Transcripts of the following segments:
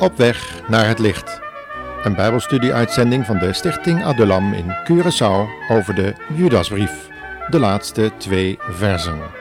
Op weg naar het licht. Een Bijbelstudie-uitzending van de Stichting Adulam in Curaçao over de Judasbrief. De laatste twee versen.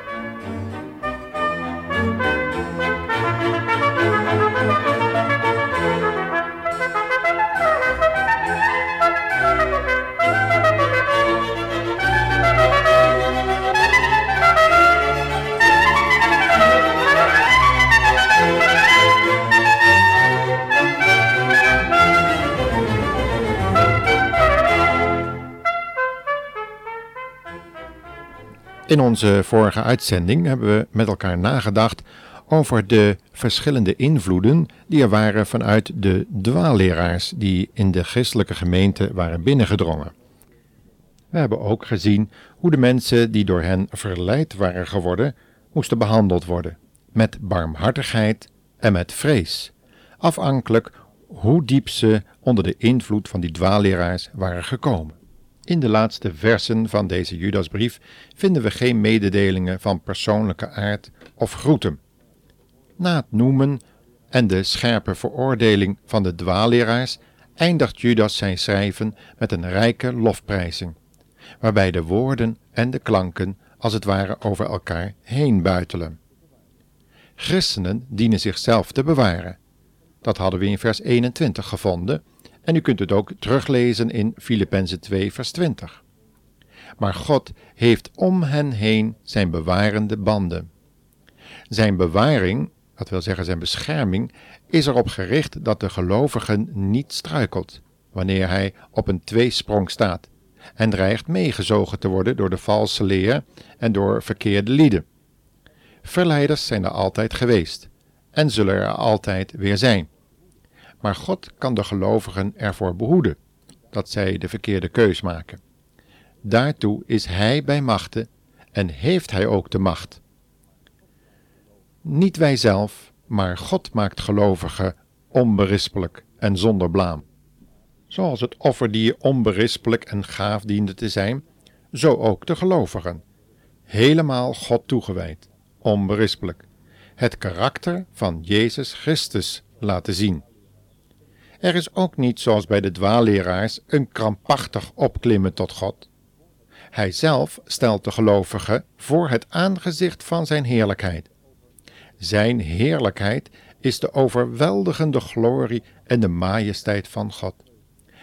In onze vorige uitzending hebben we met elkaar nagedacht over de verschillende invloeden die er waren vanuit de dwaalleraars die in de christelijke gemeente waren binnengedrongen. We hebben ook gezien hoe de mensen die door hen verleid waren geworden, moesten behandeld worden, met barmhartigheid en met vrees, afhankelijk hoe diep ze onder de invloed van die dwaalleraars waren gekomen. In de laatste versen van deze Judasbrief vinden we geen mededelingen van persoonlijke aard of groeten. Na het noemen en de scherpe veroordeling van de dwaalleraars eindigt Judas zijn schrijven met een rijke lofprijzing, waarbij de woorden en de klanken als het ware over elkaar heen buitelen. Christenen dienen zichzelf te bewaren. Dat hadden we in vers 21 gevonden en u kunt het ook teruglezen in Filippenzen 2, vers 20. Maar God heeft om hen heen zijn bewarende banden. Zijn bewaring, dat wil zeggen zijn bescherming, is erop gericht dat de gelovigen niet struikelt, wanneer hij op een tweesprong staat en dreigt meegezogen te worden door de valse leer en door verkeerde lieden. Verleiders zijn er altijd geweest en zullen er altijd weer zijn maar God kan de gelovigen ervoor behoeden dat zij de verkeerde keus maken. Daartoe is Hij bij machten en heeft Hij ook de macht. Niet wij zelf, maar God maakt gelovigen onberispelijk en zonder blaam. Zoals het offerdier onberispelijk en gaaf diende te zijn, zo ook de gelovigen. Helemaal God toegewijd, onberispelijk. Het karakter van Jezus Christus laten zien. Er is ook niet, zoals bij de dwaalleraars, een krampachtig opklimmen tot God. Hij zelf stelt de gelovige voor het aangezicht van zijn heerlijkheid. Zijn heerlijkheid is de overweldigende glorie en de majesteit van God.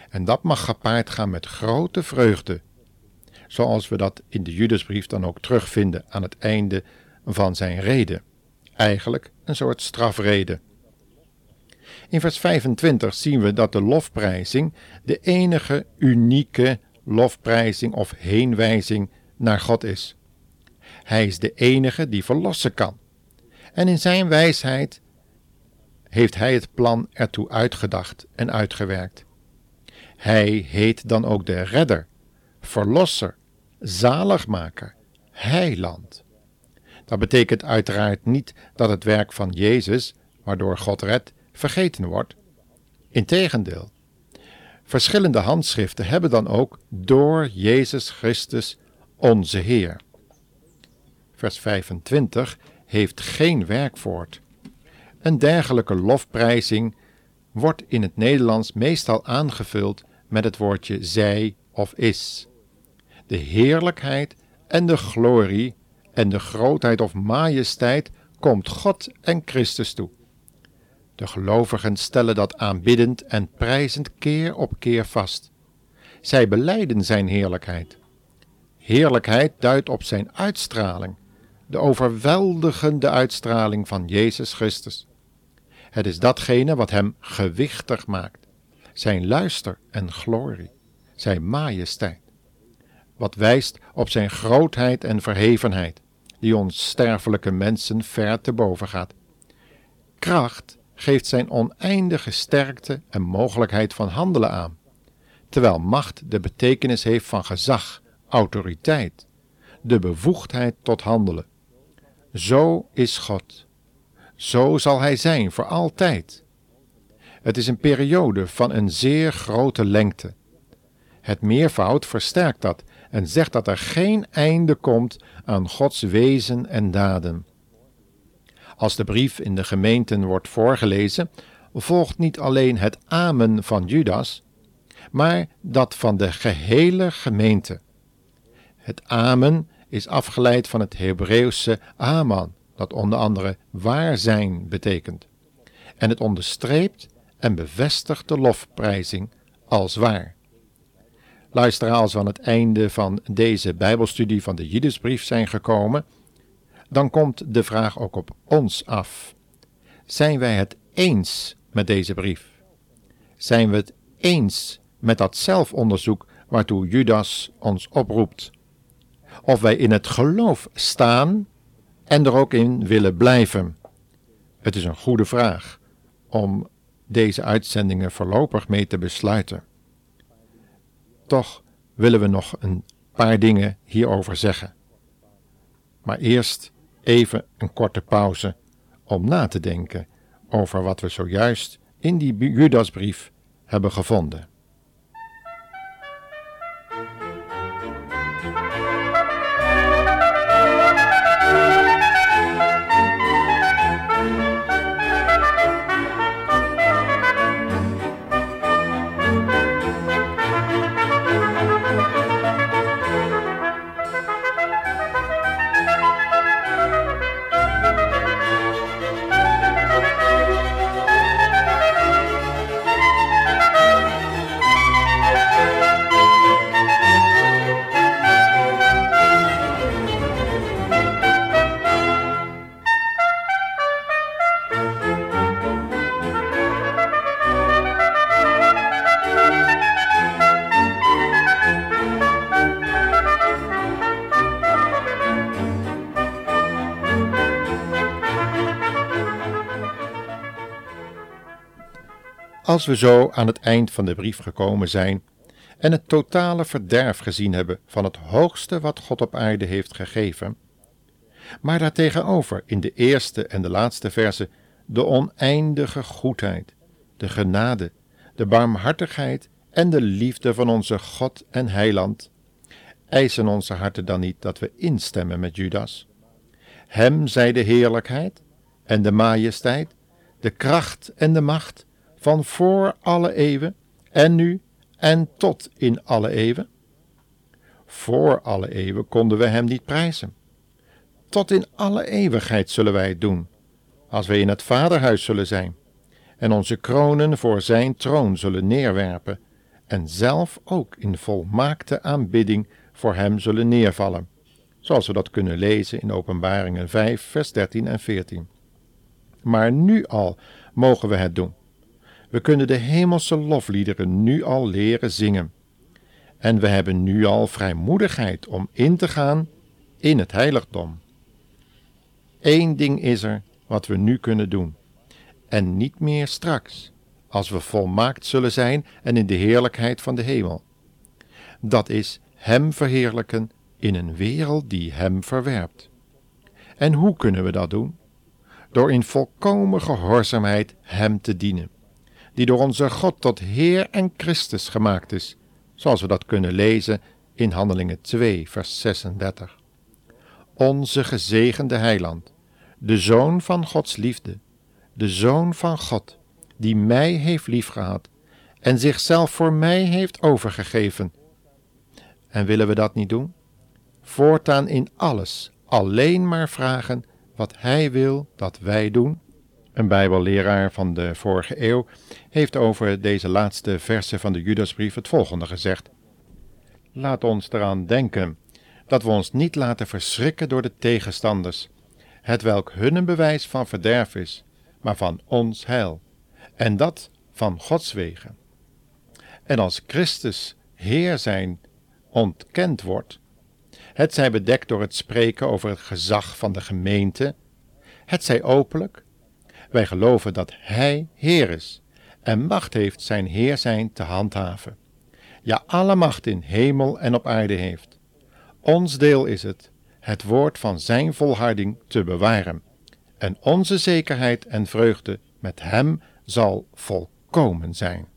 En dat mag gepaard gaan met grote vreugde, zoals we dat in de Judasbrief dan ook terugvinden aan het einde van zijn reden. Eigenlijk een soort strafrede. In vers 25 zien we dat de lofprijzing de enige unieke lofprijzing of heenwijzing naar God is. Hij is de enige die verlossen kan. En in zijn wijsheid heeft hij het plan ertoe uitgedacht en uitgewerkt. Hij heet dan ook de redder, verlosser, zaligmaker, heiland. Dat betekent uiteraard niet dat het werk van Jezus, waardoor God redt, vergeten wordt. Integendeel, verschillende handschriften hebben dan ook door Jezus Christus onze Heer. Vers 25 heeft geen werkwoord. Een dergelijke lofprijzing wordt in het Nederlands meestal aangevuld met het woordje zij of is. De heerlijkheid en de glorie en de grootheid of majesteit komt God en Christus toe. De gelovigen stellen dat aanbiddend en prijzend keer op keer vast. Zij beleiden zijn heerlijkheid. Heerlijkheid duidt op zijn uitstraling, de overweldigende uitstraling van Jezus Christus. Het is datgene wat hem gewichtig maakt, zijn luister en glorie, zijn majesteit. Wat wijst op zijn grootheid en verhevenheid, die ons sterfelijke mensen ver te boven gaat. Kracht geeft zijn oneindige sterkte en mogelijkheid van handelen aan, terwijl macht de betekenis heeft van gezag, autoriteit, de bevoegdheid tot handelen. Zo is God. Zo zal Hij zijn voor altijd. Het is een periode van een zeer grote lengte. Het meervoud versterkt dat en zegt dat er geen einde komt aan Gods wezen en daden. Als de brief in de gemeenten wordt voorgelezen, volgt niet alleen het amen van Judas, maar dat van de gehele gemeente. Het amen is afgeleid van het Hebreeuwse aman, dat onder andere waar zijn betekent. En het onderstreept en bevestigt de lofprijzing als waar. Luisteraars aan het einde van deze Bijbelstudie van de Jiddesbrief zijn gekomen, dan komt de vraag ook op ons af. Zijn wij het eens met deze brief? Zijn we het eens met dat zelfonderzoek waartoe Judas ons oproept? Of wij in het geloof staan en er ook in willen blijven? Het is een goede vraag om deze uitzendingen voorlopig mee te besluiten. Toch willen we nog een paar dingen hierover zeggen. Maar eerst even een korte pauze om na te denken over wat we zojuist in die Judasbrief hebben gevonden. Als we zo aan het eind van de brief gekomen zijn en het totale verderf gezien hebben van het hoogste wat God op aarde heeft gegeven, maar daartegenover in de eerste en de laatste verse de oneindige goedheid, de genade, de barmhartigheid en de liefde van onze God en Heiland, eisen onze harten dan niet dat we instemmen met Judas? Hem zij de heerlijkheid en de majesteit, de kracht en de macht van voor alle eeuwen en nu en tot in alle eeuwen? Voor alle eeuwen konden we hem niet prijzen. Tot in alle eeuwigheid zullen wij het doen, als wij in het Vaderhuis zullen zijn, en onze kronen voor zijn troon zullen neerwerpen, en zelf ook in volmaakte aanbidding voor hem zullen neervallen, zoals we dat kunnen lezen in Openbaringen 5, vers 13 en 14. Maar nu al mogen we het doen. We kunnen de hemelse lofliederen nu al leren zingen. En we hebben nu al vrijmoedigheid om in te gaan in het heiligdom. Eén ding is er wat we nu kunnen doen, en niet meer straks, als we volmaakt zullen zijn en in de heerlijkheid van de hemel. Dat is Hem verheerlijken in een wereld die Hem verwerpt. En hoe kunnen we dat doen? Door in volkomen gehoorzaamheid Hem te dienen die door onze God tot Heer en Christus gemaakt is, zoals we dat kunnen lezen in Handelingen 2, vers 36. Onze gezegende Heiland, de Zoon van Gods liefde, de Zoon van God, die mij heeft liefgehad en zichzelf voor mij heeft overgegeven. En willen we dat niet doen? Voortaan in alles alleen maar vragen wat Hij wil dat wij doen een Bijbelleraar van de vorige eeuw heeft over deze laatste verse van de Judasbrief het volgende gezegd: Laat ons eraan denken dat we ons niet laten verschrikken door de tegenstanders, het welk hun een bewijs van verderf is, maar van ons heil, en dat van Gods wegen. En als Christus Heer zijn ontkend wordt, het zij bedekt door het spreken over het gezag van de gemeente, het zij openlijk, wij geloven dat Hij Heer is en macht heeft zijn Heer zijn te handhaven. Ja, alle macht in hemel en op aarde heeft. Ons deel is het, het woord van Zijn volharding te bewaren. En onze zekerheid en vreugde met Hem zal volkomen zijn.